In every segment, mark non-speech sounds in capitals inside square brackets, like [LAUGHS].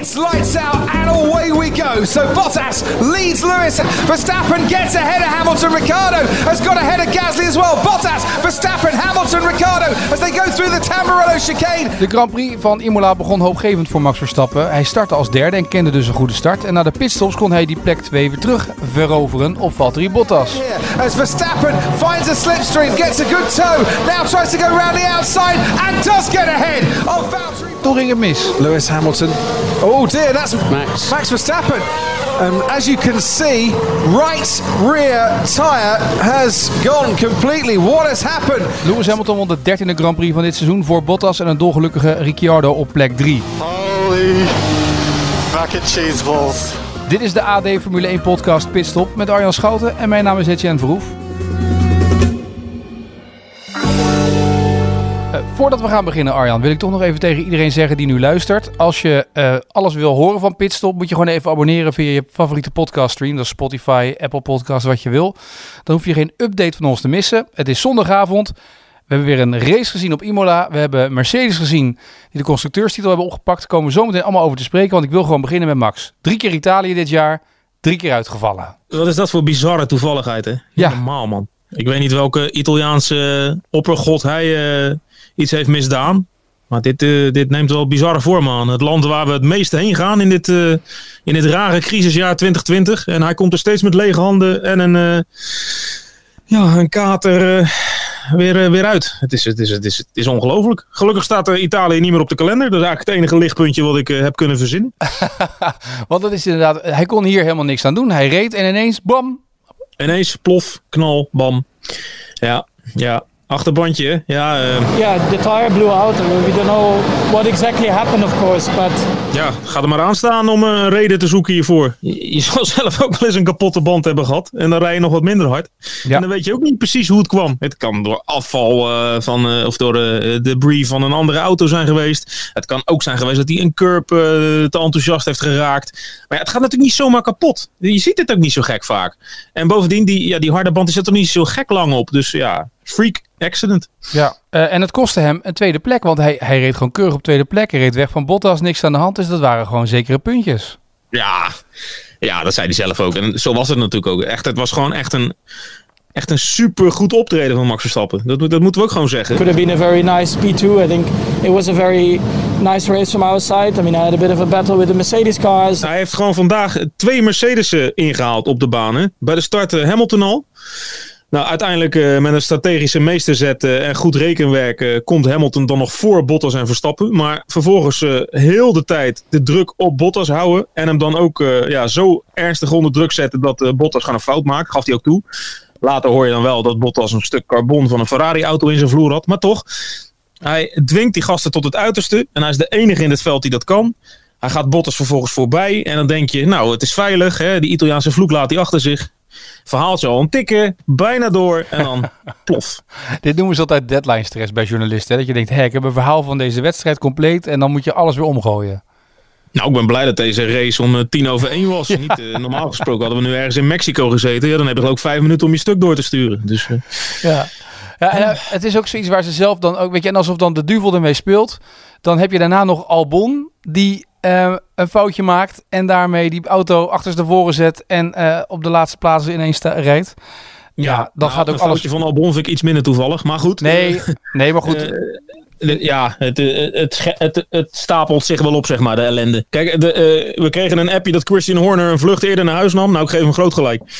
It's lights out and away we go. So Bottas leads Lewis. Verstappen gets ahead of Hamilton. Ricardo has got ahead of Gasly as well. Bottas, Verstappen, Hamilton, Ricardo as they go through the Tamburello chicane. De Grand Prix van Imola begon hoopgevend voor Max Verstappen. Hij startte als derde en kende dus een goede start. En na de pitstops kon hij die plek 2 weer terug veroveren op Valtteri Bottas. As Verstappen finds a slipstream, gets a good toe. Now tries to go round the outside and does get ahead of Valtteri. Toen ging het mis. Lewis Hamilton. Oh dear, that's Max. Max Verstappen. Um, as you can see, right rear tyre has gone completely. What has happened? Lewis Hamilton won de 13e Grand Prix van dit seizoen voor Bottas en een dolgelukkige Ricciardo op plek 3. Holy mac and cheese balls. Dit is de AD Formule 1 podcast Pitstop met Arjan Schouten en mijn naam is Etienne Verhoef. Voordat we gaan beginnen, Arjan, wil ik toch nog even tegen iedereen zeggen die nu luistert. Als je eh, alles wil horen van Pitstop, moet je gewoon even abonneren via je favoriete podcaststream. Dat is Spotify, Apple Podcasts, wat je wil. Dan hoef je geen update van ons te missen. Het is zondagavond. We hebben weer een race gezien op Imola. We hebben Mercedes gezien die de constructeurstitel hebben opgepakt. Daar komen we zo meteen allemaal over te spreken, want ik wil gewoon beginnen met Max. Drie keer Italië dit jaar, drie keer uitgevallen. Wat is dat voor bizarre toevalligheid, hè? Ja. Normaal, man. Ik weet niet welke Italiaanse oppergod hij eh, iets heeft misdaan. Maar dit, eh, dit neemt wel bizarre vorm aan. Het land waar we het meeste heen gaan in dit, eh, in dit rare crisisjaar 2020. En hij komt er steeds met lege handen en een, eh, ja, een kater weer, weer uit. Het is, het is, het is, het is ongelooflijk. Gelukkig staat er Italië niet meer op de kalender. Dat is eigenlijk het enige lichtpuntje wat ik heb kunnen verzinnen. [LAUGHS] Want dat is inderdaad, hij kon hier helemaal niks aan doen. Hij reed en ineens, bam, Ineens plof, knal, bam. Ja, ja. Achterbandje, ja. eh, Yeah, the tire blew out. We don't know what exactly happened, of course, but Ja, ga er maar aan staan om een reden te zoeken hiervoor. Je, je [LAUGHS] zal zelf ook wel eens een kapotte band hebben gehad. En dan rij je nog wat minder hard. Ja. En dan weet je ook niet precies hoe het kwam. Het kan door afval eh, van, eh, of door de debris van een andere auto zijn geweest. Het kan ook zijn geweest dat hij een curb eh, te enthousiast heeft geraakt. Maar ja, het gaat natuurlijk niet zomaar kapot. Je ziet het ook niet zo gek vaak. En bovendien, die, ja, die harde band zit er niet zo gek lang op. Dus ja, freak accident. Ja, eh, en het kostte hem een tweede plek, want hij, hij reed gewoon keurig op tweede plek. Hij reed weg van Bottas, niks aan de hand. Dus dat waren gewoon zekere puntjes. Ja, ja, dat zei hij zelf ook. En zo was het natuurlijk ook. Echt, het was gewoon echt een, echt een super goed optreden van Max Verstappen. Dat, dat moeten we ook gewoon zeggen. could have been a very nice P2. I think it was a very nice race from our side. I mean, I had a bit of a battle with the Mercedes cars. Hij heeft gewoon vandaag twee Mercedes'en ingehaald op de banen. Bij de start eh, Hamilton al. Nou, uiteindelijk eh, met een strategische meesterzet eh, en goed rekenwerk eh, komt Hamilton dan nog voor Bottas en Verstappen. Maar vervolgens eh, heel de tijd de druk op Bottas houden. En hem dan ook ja, zo ernstig onder druk zetten dat Bottas gewoon een fout maakt. Gaf hij ook toe. Later hoor je dan wel dat Bottas een stuk carbon van een Ferrari-auto in zijn vloer had. Maar toch, hij dwingt die gasten tot het uiterste. En hij is de enige in het veld die dat kan. Hij gaat Bottas vervolgens voorbij. En dan denk je, nou, het is veilig. Hè? Die Italiaanse vloek laat hij achter zich. Verhaaltje al een tikken, bijna door. En dan [LAUGHS] plof. Dit noemen ze altijd deadline stress bij journalisten. Hè? Dat je denkt, hé, ik heb een verhaal van deze wedstrijd compleet en dan moet je alles weer omgooien. Nou, ik ben blij dat deze race om eh, tien over één was. Niet, eh, normaal gesproken hadden we nu ergens in Mexico gezeten. Ja, dan heb je ik vijf minuten om je stuk door te sturen. Dus eh, Ja. Ja, en, het is ook zoiets waar ze zelf dan ook, weet je, en alsof dan de duvel ermee speelt. Dan heb je daarna nog Albon, die eh, een foutje maakt en daarmee die auto achterstevoren zet en eh, op de laatste plaats ineens sta- rijdt. Ja, dan nou, gaat ook een alles... foutje van Albon vind ik iets minder toevallig. Maar goed. Nee, [LAUGHS] nee, maar goed. Eh, ja, het, eh, het, het, het stapelt zich wel op, zeg maar, de ellende. Kijk, de, eh, we kregen een appje dat Christian Horner een vlucht eerder naar huis nam. Nou, ik geef hem groot gelijk. [LAUGHS]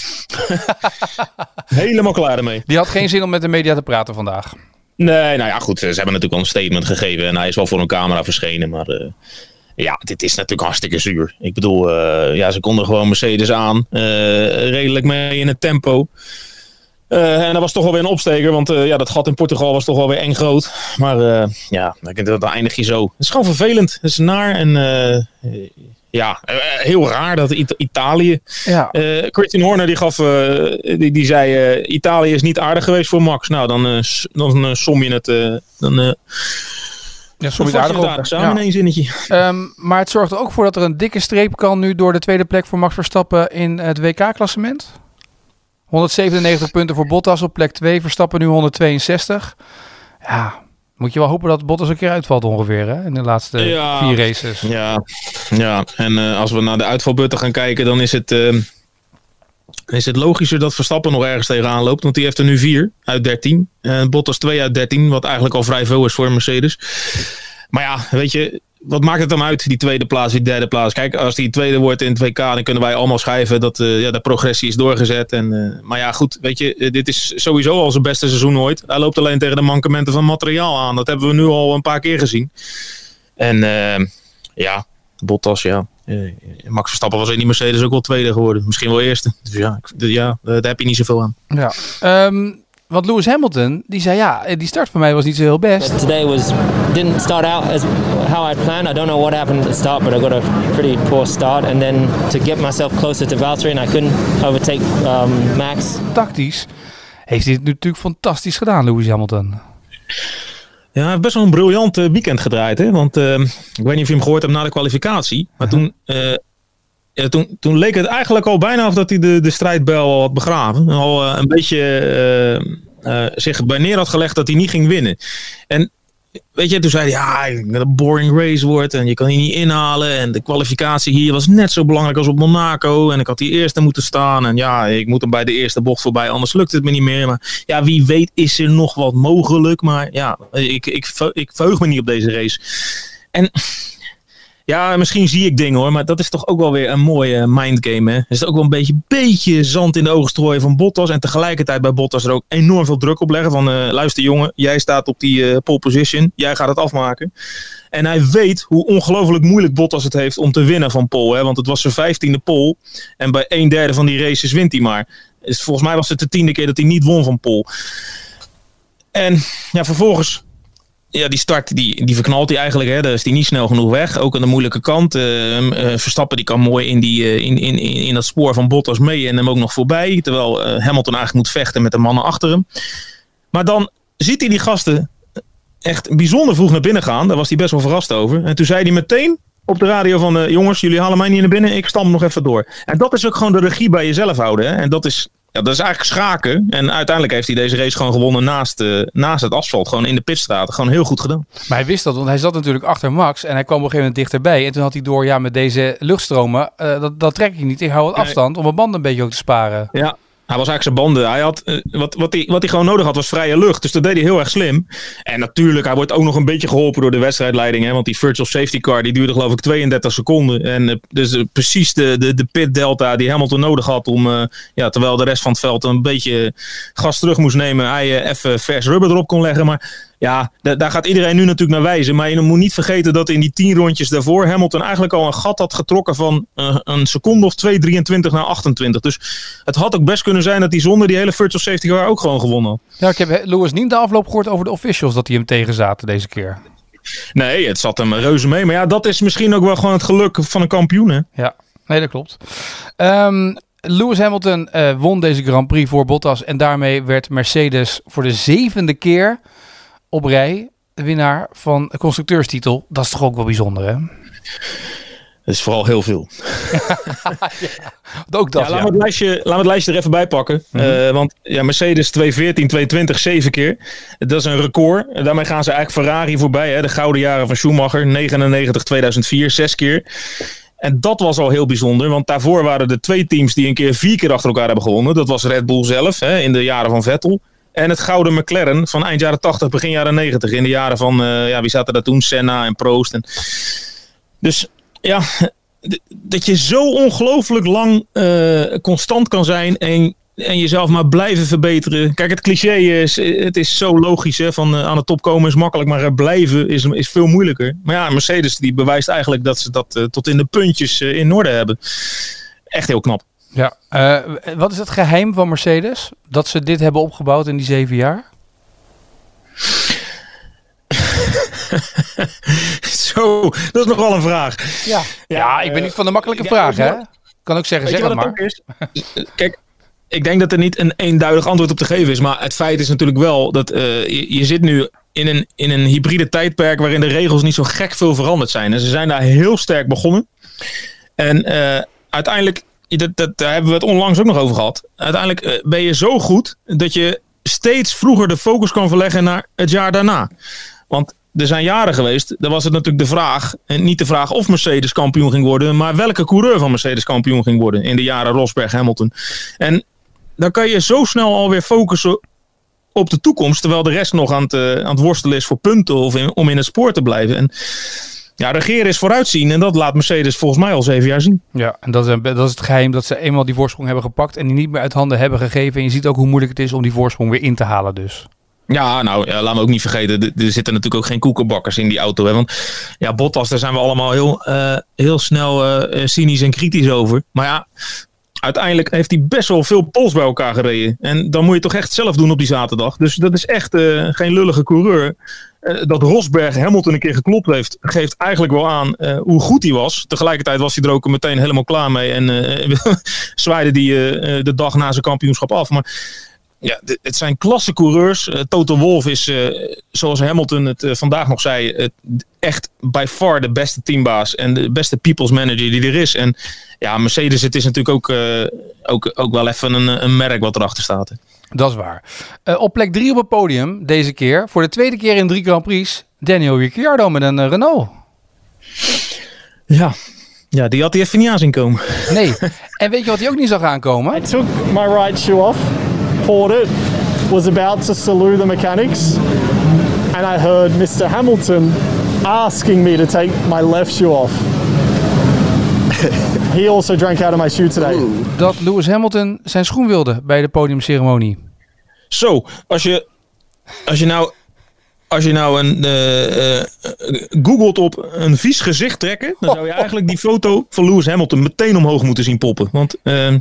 Helemaal klaar ermee. die had geen zin om met de media te praten vandaag. Nee, nou ja, goed. Ze hebben natuurlijk al een statement gegeven. En hij is wel voor een camera verschenen. Maar eh, ja, dit is natuurlijk hartstikke zuur. Ik bedoel, eh, ja, ze konden gewoon Mercedes aan. eh, redelijk mee in het tempo. Eh, en dat was toch wel weer een opsteker. Want ja, dat gat in Portugal was toch wel weer eng groot. Maar eh, ja, dan dan eindig je zo. Het is gewoon vervelend. Het is naar. En ja, heel raar dat Ita- Italië... Ja. Christian Horner die gaf, die, die zei, Italië is niet aardig geweest voor Max. Nou, dan, dan som je het, dan, Ja, je aardig op. aardig samen Ja. in één zinnetje. Ehm, maar het zorgt er ook voor dat er een dikke streep kan nu door de tweede plek voor Max Verstappen in het WK-klassement. 197 punten voor Bottas op plek 2, Verstappen nu 162. Ja, Moet je wel hopen dat Bottas een keer uitvalt ongeveer hè? in de laatste Ja. vier races. Ja, ja. en eh, als we naar de uitvalbeurten gaan kijken, dan is het, eh, is het logischer dat Verstappen nog ergens tegenaan loopt. Want die heeft er nu vier uit 13. En Bottas 2 uit 13, wat eigenlijk al vrij veel is voor Mercedes. Maar ja, weet je, wat maakt het dan uit, die tweede plaats, die derde plaats? Kijk, als die tweede wordt in het WK, dan kunnen wij allemaal schrijven dat eh, ja, de progressie is doorgezet. En, eh, maar ja, goed, weet je, eh, dit is sowieso al zijn beste seizoen ooit. Hij loopt alleen tegen de mankementen van materiaal aan. Dat hebben we nu al een paar keer gezien. En ja, Bottas, ja. Eh, Max Verstappen was in die Mercedes ook wel tweede geworden. Misschien wel eerste. Dus ja, ja daar heb je niet zoveel aan. Ja. Ehm, want Lewis Hamilton, die zei ja, eh, die start van mij was niet zo heel best. Today was didn't start out as how I'd planned. I don't know what happened at the start, but I got a pretty poor start, and then to get myself closer to Valtteri, and I couldn't overtake um, Max. Tactisch heeft hij het natuurlijk fantastisch gedaan, Lewis Hamilton. Ja, hij heeft best wel een briljant eh, weekend gedraaid. Hè? Want eh, ik weet niet of je hem gehoord hebt na de kwalificatie. Maar toen, eh, ja, toen, toen leek het eigenlijk al bijna of dat hij de, de strijdbel al had begraven. Al een beetje zich bij neer had gelegd dat hij niet ging winnen. En weet je, toen zei hij, ja, ik een boring race wordt en je kan hier niet inhalen. En de kwalificatie hier was net zo belangrijk als op Monaco. En ik had die eerste moeten staan. En ja, ik moet hem bij de eerste bocht voorbij, anders lukt het me niet meer. Maar ja, wie weet is er nog wat mogelijk. Maar ja, ik, ik, ik verheug me niet op deze race. En ja, misschien zie ik dingen hoor, maar dat is toch ook wel weer een mooie mindgame. Er is ook wel een beetje, beetje zand in de ogen strooien van Bottas. En tegelijkertijd bij Bottas er ook enorm veel druk op leggen. Van eh, luister jongen, jij staat op die eh, pole position. Jij gaat het afmaken. En hij weet hoe ongelooflijk moeilijk Bottas het heeft om te winnen van Pole. Hè? Want het was zijn vijftiende pole. En bij een derde van die races wint hij maar. Dus volgens mij was het de tiende keer dat hij niet won van Pole. En ja, vervolgens ja, die start die, die verknalt hij eigenlijk. Hè. Daar is hij niet snel genoeg weg. Ook aan de moeilijke kant. Eh, eh, Verstappen die kan mooi in, die, eh, in, in, in dat spoor van Bottas mee en hem ook nog voorbij. Terwijl Hamilton eigenlijk moet vechten met de mannen achter hem. Maar dan ziet hij die gasten echt bijzonder vroeg naar binnen gaan. Daar was hij best wel verrast over. En toen zei hij meteen op de radio van... jongens, jullie halen mij niet naar binnen. Ik stam nog even door. En dat is ook gewoon de regie bij jezelf houden. Hè. En dat is, ja, dat is eigenlijk schaken. En uiteindelijk heeft hij deze race gewoon gewonnen naast, eh, naast het asfalt. Gewoon in de pitstraat. Gewoon heel goed gedaan. Maar hij wist dat, want hij zat natuurlijk achter Max en hij kwam op een gegeven moment dichterbij. En toen had hij door, ja, met deze luchtstromen, eh, dat, dat trek ik niet. Ik hou wat afstand om mijn banden een beetje ook te sparen. Ja. Hij was eigenlijk zijn banden. Hij had, eh, wat, wat, hij, wat hij gewoon nodig had was vrije lucht. Dus dat deed hij heel erg slim. En natuurlijk, hij wordt ook nog een beetje geholpen door de wedstrijdleiding. Hè, want die virtual safety car die duurde geloof ik 32 seconden. En eh, dus eh, precies de, de, de pit delta die Hamilton nodig had. Om, ja, terwijl de rest van het veld een beetje gas terug moest nemen. Hij even vers rubber erop kon leggen. Maar ja, da- daar gaat iedereen nu natuurlijk naar wijzen. Maar je moet niet vergeten dat in die 10 rondjes daarvoor Hamilton eigenlijk al een gat had getrokken van eh, een seconde of 2, 23 naar 28. Dus het had ook best kunnen zijn dat hij zonder die hele virtual safety car ook gewoon gewonnen had. Ja, ik heb eh, Lewis niet de afloop gehoord over de officials dat die hem tegen zaten deze keer. Nee, het zat hem reuze mee. Maar ja, dat is misschien ook wel gewoon het geluk van een kampioen. Hè? Ja, nee, dat klopt. Ehm, Lewis Hamilton eh, won deze Grand Prix voor Bottas. En daarmee werd Mercedes voor de zevende keer op rij de winnaar van de constructeurstitel. Dat is toch ook wel bijzonder, hè? Dat is vooral heel veel. [LAUGHS] Ook dat, Ja, ja. laten, we het lijstje, we het lijstje er even bij pakken. Eh, want ja, Mercedes 214, 220, zeven keer. Dat is een record. Daarmee gaan ze eigenlijk Ferrari voorbij. Hè? De gouden jaren van Schumacher. 99, 2004, zes keer. En dat was al heel bijzonder. Want daarvoor waren er twee teams die een keer vier keer achter elkaar hebben gewonnen. Dat was Red Bull zelf hè, in de jaren van Vettel. En het gouden McLaren van eind jaren 80, begin jaren 90. In de jaren van, eh, ja, wie zaten daar toen? Senna en Prost. En... Dus ja, dat je zo ongelooflijk lang eh, constant kan zijn en, en jezelf maar blijven verbeteren. Kijk, het cliché is, het is zo logisch hè, van eh, aan de top komen is makkelijk, maar blijven is, is veel moeilijker. Maar ja, Mercedes die bewijst eigenlijk dat ze dat eh, tot in de puntjes eh, in orde hebben. Echt heel knap. Ja. Eh, wat is het geheim van Mercedes? Dat ze dit hebben opgebouwd in die zeven jaar? [LAUGHS] Zo, dat is nog wel een vraag. Ja, ja ik ben niet van de makkelijke ja, vragen, hè? Kan ook zeggen, zeg maar. is? Kijk, ik denk dat er niet een eenduidig antwoord op te geven is. Maar het feit is natuurlijk wel dat eh, je, je zit nu in een, in een hybride tijdperk waarin de regels niet zo gek veel veranderd zijn. En ze zijn daar heel sterk begonnen. En eh, uiteindelijk, dat, dat, daar hebben we het onlangs ook nog over gehad. Uiteindelijk eh, ben je zo goed dat je steeds vroeger de focus kan verleggen naar het jaar daarna. Want er zijn jaren geweest, daar was het natuurlijk de vraag, en niet de vraag of Mercedes kampioen ging worden, maar welke coureur van Mercedes kampioen ging worden in de jaren Rosberg Hamilton. En dan kan je zo snel alweer focussen op de toekomst, terwijl de rest nog aan het, uh, aan het worstelen is voor punten of in, om in het spoor te blijven. En ja, regeren is vooruitzien en dat laat Mercedes volgens mij al zeven jaar zien. Ja, en dat is, dat is het geheim dat ze eenmaal die voorsprong hebben gepakt en die niet meer uit handen hebben gegeven. En je ziet ook hoe moeilijk het is om die voorsprong weer in te halen dus. Ja, nou, ja, laten we ook niet vergeten. Er, er zitten natuurlijk ook geen koekenbakkers in die auto. Hè? Want ja, Bottas, daar zijn we allemaal heel, uh, heel snel uh, cynisch en kritisch over. Maar ja, uiteindelijk heeft hij best wel veel pols bij elkaar gereden. En dan moet je toch echt zelf doen op die zaterdag. Dus dat is echt uh, geen lullige coureur. Uh, dat Rosberg Hamilton een keer geklopt heeft, geeft eigenlijk wel aan uh, hoe goed hij was. Tegelijkertijd was hij er ook meteen helemaal klaar mee. En [LAUGHS] zwaaide die de dag na zijn kampioenschap af. Maar ja, het zijn klasse coureurs. Toto Wolf is, zoals Hamilton het vandaag nog zei, echt by far de beste teambaas en de beste people's manager die er is. En ja, Mercedes, het is natuurlijk ook, ook, ook wel even een, een merk wat erachter staat. Dat is waar. op plek drie op het podium deze keer, voor de tweede keer in drie Grand Prix, Daniel Ricciardo met een Renault. Ja, ja, die had hij even niet aan zien komen. Nee. En weet je wat hij ook niet zag aankomen? I took my right shoe off. It was about to salute the mechanics, and I heard Mr. Hamilton asking me to take my left shoe off. [LAUGHS] He also drank out of my shoe today. Dat Lewis Hamilton zijn schoen wilde bij de podiumceremonie. Zo, als je, als je nou als je nou een, uh, uh, googelt op een vies gezicht trekken, dan zou je eigenlijk die foto van Lewis Hamilton meteen omhoog moeten zien poppen. Want uh,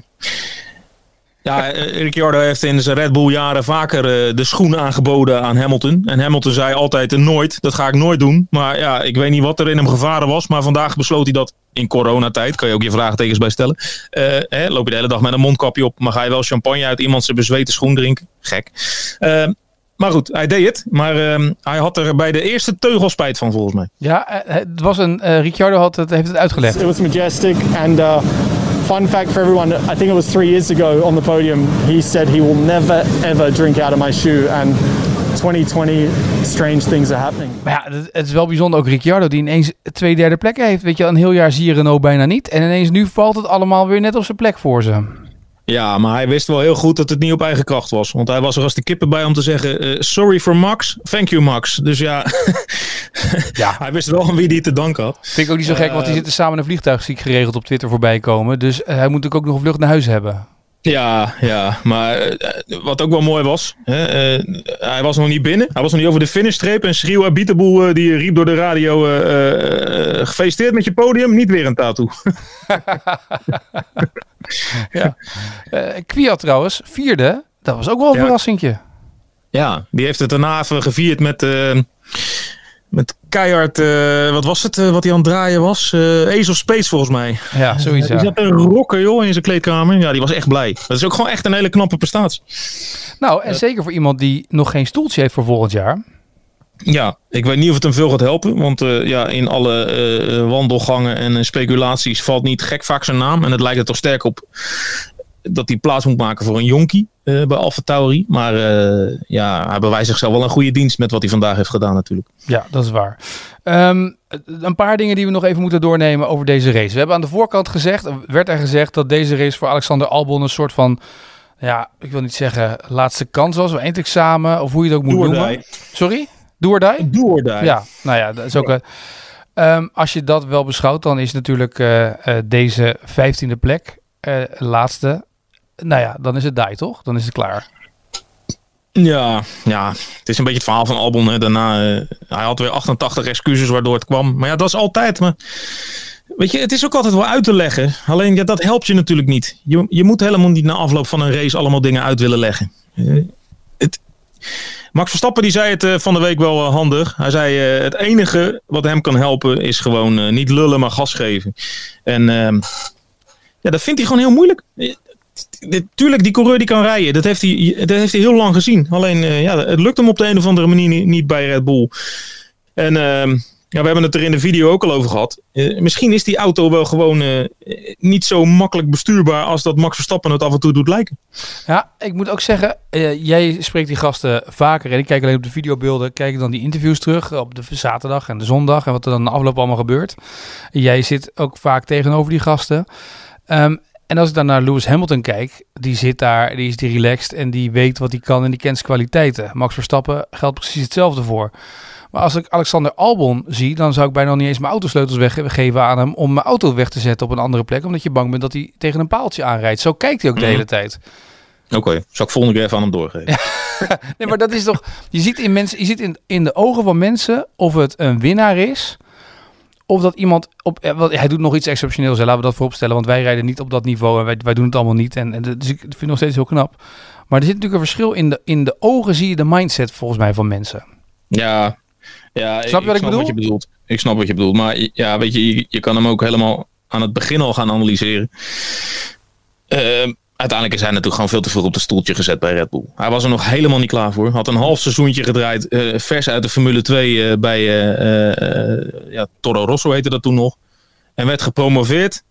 ja, Ricciardo heeft in zijn Red Bull jaren vaker de schoenen aangeboden aan Hamilton. En Hamilton zei altijd nooit, dat ga ik nooit doen. Maar ja, ik weet niet wat er in hem gevaren was. Maar vandaag besloot hij dat in coronatijd. Kan je ook je vraagtekens bij stellen. hè, loop je de hele dag met een mondkapje op. Maar ga je wel champagne uit iemand zijn bezweten schoen drinken? Gek. Maar goed, hij deed het. Maar uh, hij had er bij de eerste teugel spijt van, volgens mij. Ja, het was een. Uh, Ricciardo had het, heeft het uitgelegd. It was majestic. And uh, fun fact for everyone: I think it was three years ago on the podium. He said he will never ever drink out of my shoe. And 2020, strange things are happening. Maar ja, het, is wel bijzonder. Ook Ricciardo, die ineens twee derde plekken heeft. Weet je, een heel jaar zie je Renault bijna niet. En ineens nu valt het allemaal weer net op zijn plek voor ze. Ja, maar hij wist wel heel goed dat het niet op eigen kracht was. Want hij was er als de kippen bij om te zeggen: uh, Sorry for Max, thank you Max. Dus ja, ja. [LAUGHS] hij wist wel aan wie die te danken had. Vind ik ook niet zo gek, uh, want die zitten samen in een vliegtuig, zie ik geregeld op Twitter voorbij komen. Dus uh, hij moet natuurlijk ook nog een vlucht naar huis hebben. Ja, ja, maar wat ook wel mooi was, hè, hij was nog niet binnen. Hij was nog niet over de finishstreep. En Schreeuw Abiteboel die riep door de radio, gefeliciteerd met je podium, niet weer een tattoo. [LAUGHS] [LAUGHS] ja. Uh, Kwiat trouwens, vierde. Dat was ook wel een ja. verrassingje. Ja, die heeft het daarna even gevierd met, uh, met keihard, uh, wat was het, wat hij aan het draaien was? Ace of Space volgens mij. Ja, zoiets Die zat een rocker joh in zijn kleedkamer. Ja, die was echt blij. Dat is ook gewoon echt een hele knappe prestatie. Nou, en zeker voor iemand die nog geen stoeltje heeft voor volgend jaar. Ja, ik weet niet of het hem veel gaat helpen. Want uh, ja, in alle uh, wandelgangen en speculaties valt niet gek vaak zijn naam. En het lijkt er toch sterk op dat hij plaats moet maken voor een jonkie uh, bij Alfa Tauri. Maar ja, hij bewijst zichzelf wel een goede dienst met wat hij vandaag heeft gedaan natuurlijk. Ja, dat is waar. Um, een paar dingen die we nog even moeten doornemen over deze race. We hebben aan de voorkant gezegd, werd er gezegd dat deze race voor Alexander Albon een soort van... Ja, ik wil niet zeggen laatste kans was, of eindexamen, of hoe je het ook moet noemen. Sorry? Do or die? Do or die. Ja, nou ja, dat is ook... Ja. Um, als je dat wel beschouwt, dan is natuurlijk uh, uh, deze vijftiende plek, uh, laatste, nou ja, dan is het die, toch? Dan is het klaar. Ja, ja, het is een beetje het verhaal van Albon. Hè. Daarna, hij had weer 88 excuses waardoor het kwam. Maar ja, dat is altijd. Maar weet je, het is ook altijd wel uit te leggen. Alleen, ja, dat helpt je natuurlijk niet. Je, je moet helemaal niet na afloop van een race allemaal dingen uit willen leggen. het Max Verstappen die zei het uh, van de week wel uh, handig. Hij zei uh, het enige wat hem kan helpen is gewoon niet lullen maar gas geven. En ehm, ja, dat vindt hij gewoon heel moeilijk. Tuurlijk, die coureur die kan rijden. Dat heeft hij, dat heeft hij heel lang gezien. Alleen ja, het lukt hem op de een of andere manier niet, niet bij Red Bull. En ehm, Ja, we hebben het er in de video ook al over gehad. Eh, misschien is die auto wel gewoon eh, niet zo makkelijk bestuurbaar als dat Max Verstappen het af en toe doet lijken. Ja, ik moet ook zeggen, eh, jij spreekt die gasten vaker. En ik kijk alleen op de videobeelden, kijk dan die interviews terug op de zaterdag en de zondag en wat er dan de afloop allemaal gebeurt. Jij zit ook vaak tegenover die gasten. Ehm, en als ik dan naar Lewis Hamilton kijk, die zit daar, die is die relaxed en die weet wat hij kan en die kent zijn kwaliteiten. Max Verstappen geldt precies hetzelfde voor. Maar als ik Alexander Albon zie, dan zou ik bijna niet eens mijn autosleutels weggeven aan hem om mijn auto weg te zetten op een andere plek, omdat je bang bent dat hij tegen een paaltje aanrijdt. Zo kijkt hij ook de Mhm. hele tijd. Oké, zal ik volgende keer even aan hem doorgeven. [LAUGHS] Nee, maar dat is toch. Je ziet in mensen, je ziet in, in de ogen van mensen of het een winnaar is. Of dat iemand op. eh, wat- Hij doet nog iets exceptioneels. Hè, laten we dat vooropstellen. Want wij rijden niet op dat niveau. En wij, wij doen het allemaal niet. En, en dus ik vind het nog steeds heel knap. Maar er zit natuurlijk een verschil in de, in de ogen. Zie je de mindset volgens mij van mensen. Ja, ja Snap je wat ik bedoel? je bedoelt. Ik snap wat je bedoelt. Maar ja, weet je, je, je kan hem ook helemaal aan het begin al gaan analyseren. Ehm, uiteindelijk is hij natuurlijk gewoon veel te veel op de stoeltje gezet bij Red Bull. Hij was er nog helemaal niet klaar voor. Had een half seizoentje gedraaid, eh, vers uit de Formule 2 eh, bij eh, ja, Toro Rosso heette dat toen nog. En werd gepromoveerd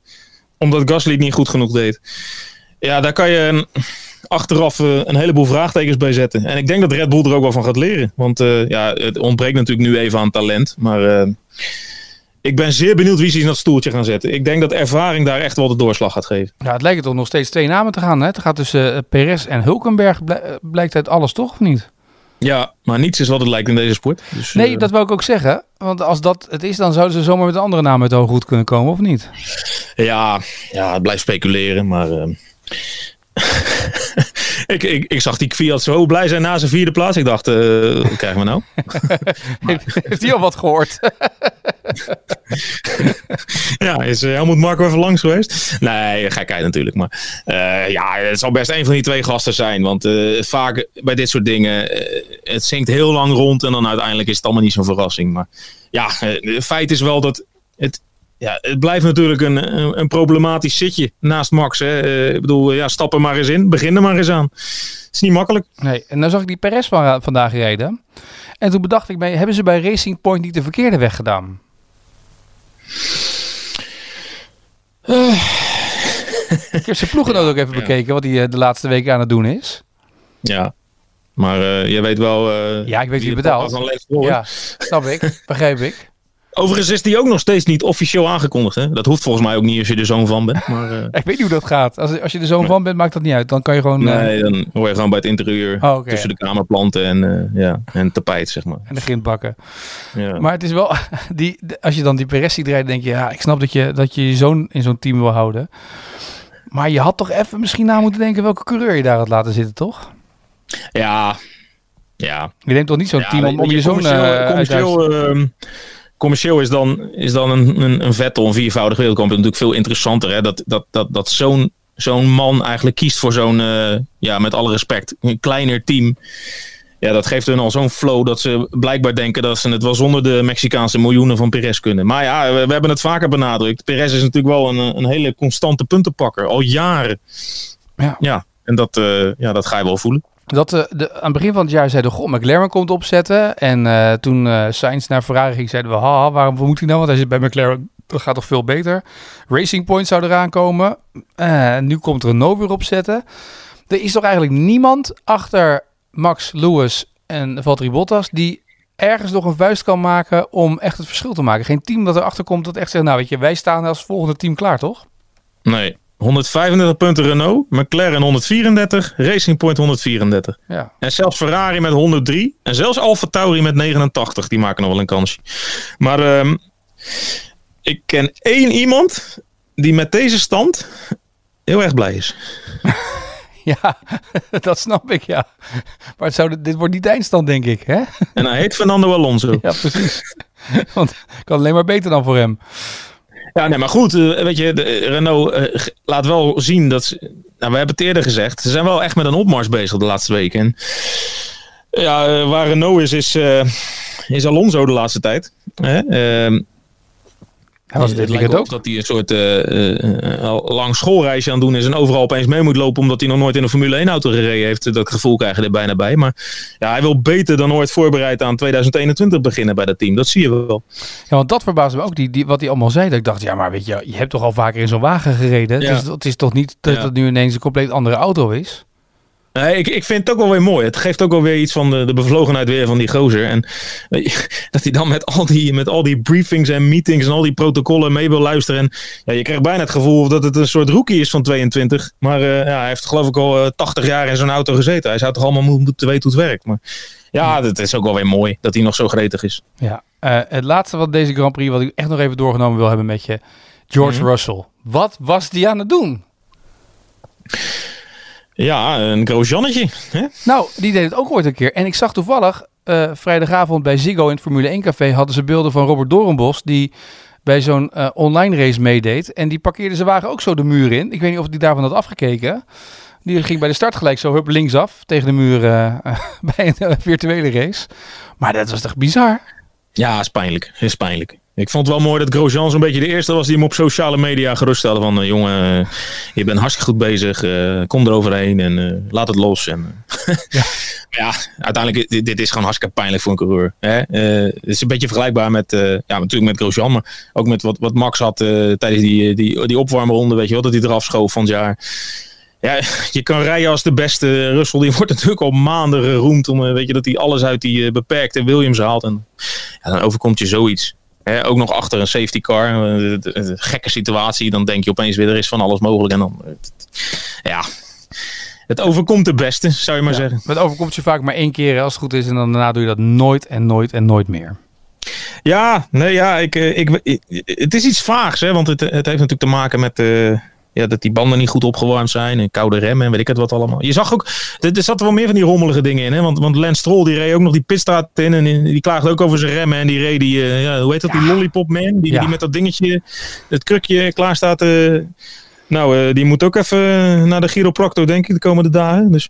omdat Gasly het niet goed genoeg deed. Ja, daar kan je achteraf een heleboel vraagtekens bij zetten. En ik denk dat Red Bull er ook wel van gaat leren. Want ja, het ontbreekt natuurlijk nu even aan talent. Maar ik ben zeer benieuwd wie ze in dat stoeltje gaan zetten. Ik denk dat ervaring daar echt wel de doorslag gaat geven. Ja, het lijken toch nog steeds twee namen te gaan. Hè? Het gaat tussen eh, Perez en Hulkenberg. eh, blijkt uit alles toch of niet? Ja, maar niets is wat het lijkt in deze sport. Dus, Nee, eh, dat wou ik ook zeggen. Want als dat het is, dan zouden ze zomaar met een andere naam uit de hoge hoed kunnen komen, of niet? Ja, ja, het blijft speculeren, maar... ehm, [LAUGHS] ik, ik, ik zag die Kviat zo blij zijn na zijn vierde plaats. Ik dacht, eh, wat krijgen we nou? [LAUGHS] Heeft, hij al wat gehoord? [LAUGHS] Ja, is uh, Helmoet Marco even langs geweest? Nee, gekheid natuurlijk. Maar uh, ja, het zal best een van die twee gasten zijn. Want uh, vaak bij dit soort dingen, uh, het zinkt heel lang rond en dan uiteindelijk is het allemaal niet zo'n verrassing. Maar ja, het feit is wel dat het, ja, het blijft natuurlijk een, een, een problematisch zitje naast Max. Hè. ik bedoel, ja, stap er maar eens in, begin er maar eens aan. Het is niet makkelijk. Nee, en dan zag ik die Perez van, vandaag rijden. En toen bedacht ik mij, hebben ze bij Racing Point niet de verkeerde weg gedaan? [LAUGHS] ik heb zijn ploeggenoot ja, ook even ja. bekeken wat hij de laatste weken aan het doen is. Ja, maar uh, je weet wel... Ja, ik weet wie betaalt. Ja, snap ik, begrijp ik. [LAUGHS] Overigens is die ook nog steeds niet officieel aangekondigd. Hè? Dat hoeft volgens mij ook niet als je er zoon van bent. Maar, uh... [LAUGHS] ik weet niet hoe dat gaat. Als, als je er zoon nee. van bent, maakt dat niet uit. Dan kan je gewoon... Nee, dan hoor je gewoon bij het interieur. Oh, okay, tussen de kamerplanten en, uh, ja, en tapijt, zeg maar. En de grindbakken. Ja. Maar het is wel... [LAUGHS] Die, als je dan die ziet rijden, denk je... Ja, ik snap dat je dat je, je zoon in zo'n team wil houden. Maar je had toch even misschien na moeten denken... welke coureur je daar had laten zitten, toch? Ja, ja. Je neemt toch niet zo'n ja, team om, om je zoon... Commercieel, commercieel commercieel is dan, is dan een, een, een Vettel, een viervoudig wereldkampioen, natuurlijk veel interessanter. Hè? Dat, dat, dat, dat zo'n zo'n man eigenlijk kiest voor zo'n, uh, ja, met alle respect, een kleiner team. Ja, dat geeft hun al zo'n flow dat ze blijkbaar denken dat ze het wel zonder de Mexicaanse miljoenen van Perez kunnen. Maar ja, we, we hebben het vaker benadrukt. Perez is natuurlijk wel een, een hele constante puntenpakker, al jaren. Ja, ja en dat, uh, ja, dat ga je wel voelen. Dat uh, de, aan het begin van het jaar zeiden goh, McLaren komt opzetten. En uh, toen uh, Sainz naar Ferrari ging, zeiden we, haha, waarom moet hij nou? Want hij zit bij McLaren, dat gaat toch veel beter. Racing Point zou eraan komen. Nu komt Renault weer opzetten. Er is toch eigenlijk niemand achter Max Lewis en Valtteri Bottas die ergens nog een vuist kan maken om echt het verschil te maken. Geen team dat erachter komt dat echt zegt, nou weet je, wij staan als volgende team klaar, toch? Nee, 135 punten Renault, McLaren 134, Racing Point 134. Ja. En zelfs Ferrari met 103 en zelfs Alfa Tauri met 89. Die maken nog wel een kansje. Maar um, ik ken één iemand die met deze stand heel erg blij is. [LAUGHS] ja, [LAUGHS] dat snap ik, ja. Maar het zou, dit wordt niet de eindstand, denk ik, hè? En hij heet Fernando Alonso. [LAUGHS] ja, precies. Want het kan alleen maar beter dan voor hem. Ja, nee, maar goed, uh, weet je, de, Renault uh, laat wel zien dat nou, we hebben het eerder gezegd, ze zijn wel echt met een opmars bezig de laatste weken. En, ja, waar Renault is, is, is Alonso de laatste tijd. Hè? Hij was dit het lijkt ook. dat hij een soort eh, eh, al lang schoolreisje aan het doen is en overal opeens mee moet lopen omdat hij nog nooit in een Formule 1 auto gereden heeft. Dat gevoel krijg je er bijna bij. Maar ja, hij wil beter dan ooit voorbereid aan 2021 beginnen bij dat team. Dat zie je wel. Ja, want dat verbaasde me ook, die, die, wat hij allemaal zei. Dat ik dacht, ja, maar weet je, je hebt toch al vaker in zo'n wagen gereden? Ja. Dus het is toch niet dat Ja. het nu ineens een compleet andere auto is? Nee, ik, ik vind het ook wel weer mooi. Het geeft ook wel weer iets van de, de bevlogenheid weer van die gozer. En je, [LAUGHS] dat hij dan met al, die, met al die briefings en meetings en al die protocollen mee wil luisteren. En ja, je krijgt bijna het gevoel dat het een soort rookie is van 22. Maar eh, ja, hij heeft geloof ik al eh, 80 jaar in zo'n auto gezeten. Hij zou toch allemaal moeten weten hoe het werkt. Maar ja, het is ook wel weer mooi dat hij nog zo gretig is. Ja. Eh, het laatste wat deze Grand Prix, wat ik echt nog even doorgenomen wil hebben met je, George Mhm. Russell. Wat was die aan het doen? Ja, een Grosjannetje. Nou, die deed het ook ooit een keer. En ik zag toevallig eh, vrijdagavond bij Ziggo in het Formule 1 café hadden ze beelden van Robert Doornbos die bij zo'n eh, online race meedeed. En die parkeerde zijn wagen ook zo de muur in. Ik weet niet of hij daarvan had afgekeken. Die ging bij de start gelijk zo hup linksaf tegen de muur eh, [LAUGHS] bij een virtuele race. Maar dat was toch bizar? Ja, is pijnlijk. Is pijnlijk. Ik vond het wel mooi dat Grosjean zo'n beetje de eerste was die hem op sociale media geruststelde van... eh, jongen, eh, je bent hartstikke goed bezig, eh, kom eroverheen en laat het los. En, eh, [LAUGHS] ja. uiteindelijk, dit, dit is gewoon hartstikke pijnlijk voor een coureur. Hè? Het is een beetje vergelijkbaar met, ja, natuurlijk met Grosjean, maar ook met wat, wat Max had tijdens die, die, die opwarmronde, weet je wel, dat hij eraf schoof van het jaar. Ja, [LAUGHS] je kan rijden als de beste. Russell die [LAUGHS] wordt natuurlijk al maanden geroemd om, weet je, dat hij alles uit die beperkte Williams haalt. En ja, dan overkomt je zoiets. Hè, ook nog achter een safety car. eh, het- het- gekke situatie. Dan denk je opeens weer, er is van alles mogelijk. En dan, eh, het- ja, het overkomt de beste, zou je maar zeggen. Het overkomt je vaak maar één keer als het goed is. En dan daarna doe je dat nooit en nooit en nooit meer. Ja, nee, ja, ik, eh, ik, ik- het is iets vaags, hè, want het, het heeft natuurlijk te maken met eh, ja, dat die banden niet goed opgewarmd zijn en koude remmen en weet ik het wat allemaal. Je zag ook, er, er zaten wel meer van die rommelige dingen in, hè, want, want Lance Stroll die reed ook nog die pitstraat in en die, klaagde ook over zijn remmen en die reed die, eh, ja, hoe heet dat, die lollipop man, die, die met dat dingetje, het krukje klaar staat. eh, nou, eh, die moet ook even naar de chiropractor, denk ik, de komende dagen. Dus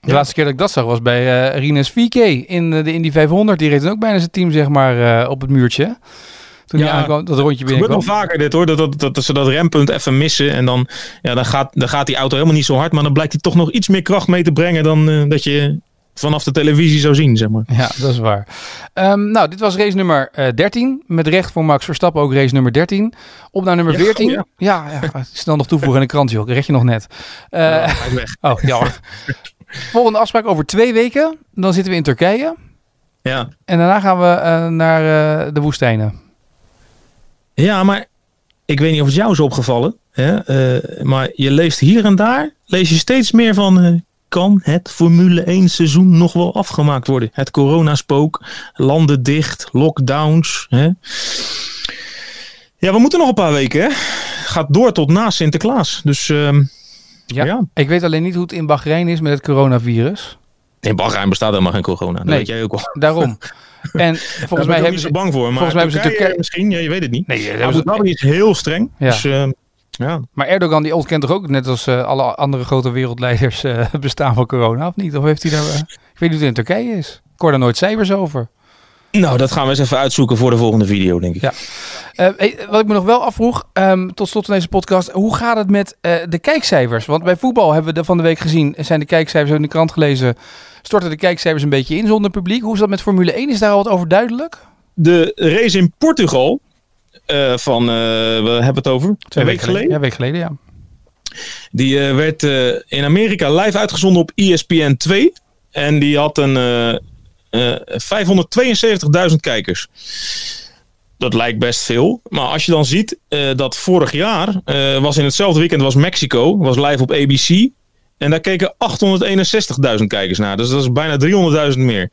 De laatste keer dat ik dat zag was bij eh Rines VK in eh, de Indy 500. Die reed dan ook bijna zijn team zeg maar op het muurtje. Toen Ja. hij aankwam, dat rondje Het gebeurt wel binnenkwam. vaker dit hoor, dat, dat, dat, dat ze dat rempunt even missen. En dan, ja, dan, gaat, dan gaat die auto helemaal niet zo hard. Maar dan blijkt hij toch nog iets meer kracht mee te brengen dan eh, dat je vanaf de televisie zou zien, zeg maar. Ja, dat is waar. Ehm, nou, dit was race nummer eh 13. Met recht voor Max Verstappen ook race nummer 13. Op naar nummer Ja, 14. oh ja. ja, ja, [LAUGHS] snel nog toevoegen in de krant, joh. Red je nog net. Is weg. [LAUGHS] oh, jammer. Volgende afspraak over twee weken. Dan zitten we in Turkije. Ja. En daarna gaan we naar de woestijnen. Ja, maar ik weet niet of het jou is opgevallen. Hè? eh, maar je leest hier en daar, lees je steeds meer van... eh, kan het Formule 1 seizoen nog wel afgemaakt worden? Het coronaspook, landen dicht, lockdowns. Hè? Ja, we moeten nog een paar weken. Hè? Gaat door tot na Sinterklaas. Dus ehm, Ja. ja. Ik weet alleen niet hoe het in Bahrein is met het coronavirus. In Bahrein bestaat helemaal geen corona. Dat Nee. weet jij ook wel. Daarom. [LAUGHS] En volgens mij hebben ze... bang voor. Maar volgens mij hebben ze Turkije misschien, ja, je weet het niet. Nee, Abu is heel streng. Ja. Dus ehm, ja. Maar Erdogan die ontkent toch ook, net als eh, alle andere grote wereldleiders, eh, bestaan van corona, of niet? Of heeft hij daar... eh, ik weet niet hoe het in Turkije is. Ik hoor daar nooit cijfers over. Nou, dat gaan we eens even uitzoeken voor de volgende video, denk ik. Ja. Eh, hey, wat ik me nog wel afvroeg, ehm, tot slot van deze podcast, hoe gaat het met eh, de kijkcijfers? Want bij voetbal hebben we de van de week gezien, zijn de kijkcijfers in de krant gelezen, storten de kijkcijfers een beetje in zonder publiek. Hoe is dat met Formule 1? Is daar al wat over duidelijk? De race in Portugal, eh, van, eh, we hebben het over, twee weken geleden. Ja, een week geleden, ja. Die werd eh, in Amerika live uitgezonden op ESPN 2. En die had een 572.000 kijkers. Dat lijkt best veel. Maar als je dan ziet eh, dat vorig jaar eh, was in hetzelfde weekend was Mexico, was live op ABC. En daar keken 861.000 kijkers naar. Dus dat is bijna 300.000 meer.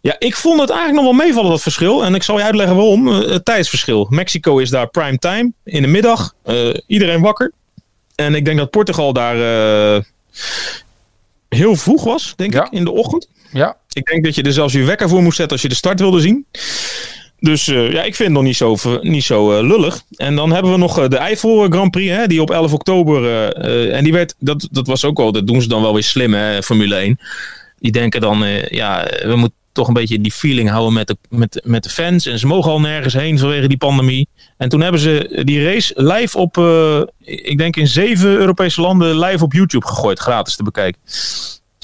Ja, ik vond het eigenlijk nog wel meevallen, dat verschil. En ik zal je uitleggen waarom. Eh, het tijdsverschil. Mexico is daar prime time, in de middag. Iedereen wakker. En ik denk dat Portugal daar heel vroeg was, denk Ja. ik, in de ochtend. Ja, Ik denk dat je er zelfs je wekker voor moest zetten als je de start wilde zien. Dus eh, ja, ik vind het nog niet zo, niet zo eh, lullig. En dan hebben we nog eh, de Eifel Grand Prix, hè, die op 11 oktober. en die werd, dat, dat was ook wel, dat doen ze dan wel weer slim, hè, Formule 1. Die denken dan, ja, we moeten toch een beetje die feeling houden met de, met, met de fans. En ze mogen al nergens heen vanwege die pandemie. En toen hebben ze die race live op, ik denk in zeven Europese landen, live op YouTube gegooid, gratis te bekijken.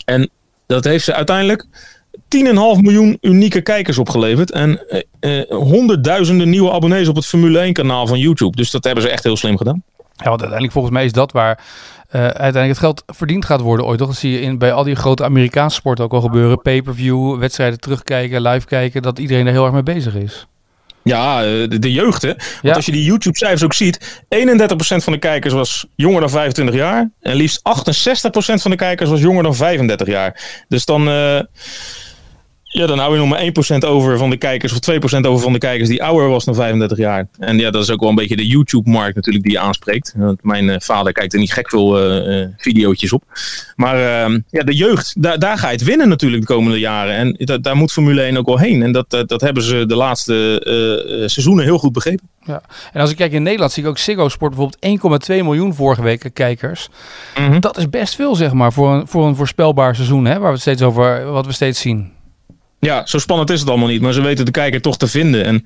En dat heeft ze uiteindelijk 10,5 miljoen unieke kijkers opgeleverd. En uh, honderdduizenden nieuwe abonnees op het Formule 1 kanaal van YouTube. Dus dat hebben ze echt heel slim gedaan. Ja, want uiteindelijk volgens mij is dat waar uh, uiteindelijk het geld verdiend gaat worden ooit. Toch? Dat zie je in, bij al die grote Amerikaanse sporten ook al gebeuren. Pay-per-view, wedstrijden terugkijken, live kijken. Dat iedereen er heel erg mee bezig is. Ja, de, de jeugd hè. Want ja. als je die YouTube-cijfers ook ziet. 31% van de kijkers was jonger dan 25 jaar. En liefst 68% van de kijkers was jonger dan 35 jaar. Dus dan... Uh, ja, dan hou je nog maar 1% over van de kijkers of 2% over van de kijkers die ouder was dan 35 jaar. En ja, dat is ook wel een beetje de YouTube-markt natuurlijk die je aanspreekt. Want mijn uh, vader kijkt er niet gek veel uh, videootjes op. Maar uh, ja, de jeugd, daar, daar ga je het winnen natuurlijk de komende jaren. En dat, daar moet Formule 1 ook wel heen. En dat, dat, dat hebben ze de laatste seizoenen heel goed begrepen. Ja. En als ik kijk in Nederland zie ik ook Ziggo Sport bijvoorbeeld 1,2 miljoen vorige week kijkers. Mm -hmm. Dat is best veel zeg maar voor een, voor een voorspelbaar seizoen hè, waar we het steeds over, wat we steeds zien. Ja, zo spannend is het allemaal niet. Maar ze weten de kijker toch te vinden. En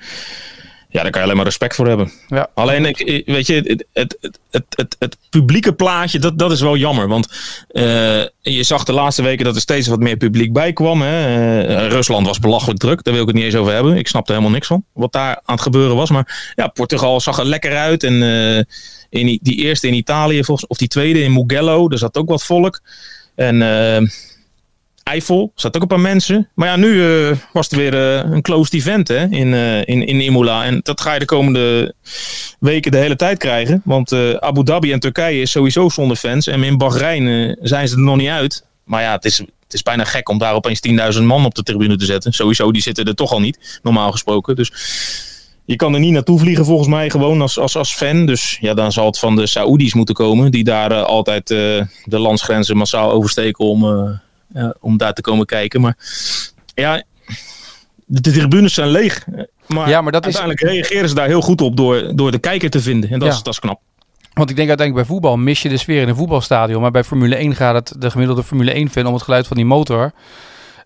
ja, daar kan je alleen maar respect voor hebben. Ja. Alleen, ik, weet je, het, het, het, het, het publieke plaatje, dat, dat is wel jammer. Want uh, je zag de laatste weken dat er steeds wat meer publiek bij kwam. Hè. Uh, Rusland was belachelijk druk, daar wil ik het niet eens over hebben. Ik snapte helemaal niks van wat daar aan het gebeuren was. Maar ja, Portugal zag er lekker uit. En uh, in die eerste in Italië, volgens, of die tweede in Mugello, daar zat ook wat volk. En Eifel, zat ook een paar mensen. Maar ja, nu uh, was er weer uh, een closed event hè, in, uh, in, in Imola. En dat ga je de komende weken de hele tijd krijgen. Want Abu Dhabi en Turkije is sowieso zonder fans. En in Bahrein zijn ze er nog niet uit. Maar ja, het is, het is bijna gek om daar opeens 10.000 man op de tribune te zetten. Sowieso, die zitten er toch al niet, normaal gesproken. Dus je kan er niet naartoe vliegen volgens mij gewoon als, als, als fan. Dus ja, dan zal het van de Saoedi's moeten komen. Die daar altijd de landsgrenzen massaal oversteken om om daar te komen kijken. Maar ja, de, tribunes zijn leeg. Maar, ja, maar dat uiteindelijk is... reageren ze daar heel goed op door, door de kijker te vinden. En dat, ja. is, dat is knap. Want ik denk uiteindelijk bij voetbal mis je de sfeer in een voetbalstadion. Maar bij Formule 1 gaat het de gemiddelde Formule 1-fan om het geluid van die motor.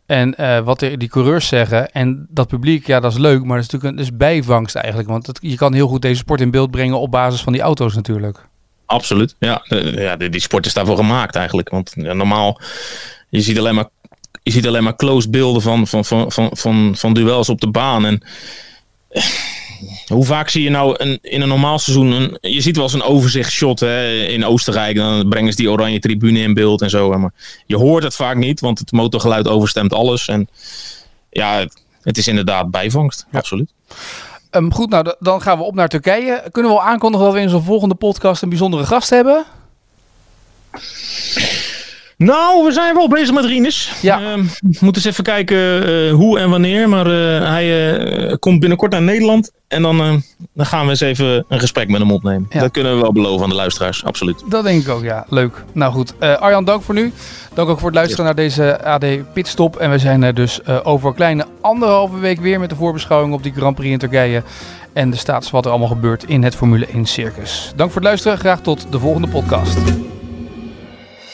En uh, wat die coureurs zeggen. En dat publiek, ja, dat is leuk. Maar dat is natuurlijk een dus bijvangst eigenlijk. Want je kan heel goed deze sport in beeld brengen op basis van die auto's natuurlijk. Absoluut. Ja, ja die, die sport is daarvoor gemaakt eigenlijk. Want ja, normaal je ziet alleen maar, je ziet alleen maar close beelden van, van, van, van, van, van duels op de baan. En eh, hoe vaak zie je nou een, in een normaal seizoen. Een, je ziet wel eens een overzichtshot hè, in Oostenrijk. Dan brengen ze die oranje tribune in beeld en zo. Maar je hoort het vaak niet, want het motorgeluid overstemt alles. En ja, het, het is inderdaad bijvangst. Ja. Absoluut. Um, goed, nou dan gaan we op naar Turkije. Kunnen we al aankondigen dat we in zo'n volgende podcast een bijzondere gast hebben? Nou, we zijn wel bezig met Rinus. Ja. Uh, we moeten eens even kijken uh, hoe en wanneer. Maar uh, hij uh, komt binnenkort naar Nederland. En dan, dan gaan we eens even een gesprek met hem opnemen. Ja. Dat kunnen we wel beloven aan de luisteraars, absoluut. Dat denk ik ook, ja. Leuk. Nou goed, Arjan, dank voor nu. Dank ook voor het luisteren naar deze AD Pitstop. En we zijn er dus over een kleine anderhalve week weer met de voorbeschouwing op die Grand Prix in Turkije. En de status wat er allemaal gebeurt in het Formule 1 circus. Dank voor het luisteren. Graag tot de volgende podcast.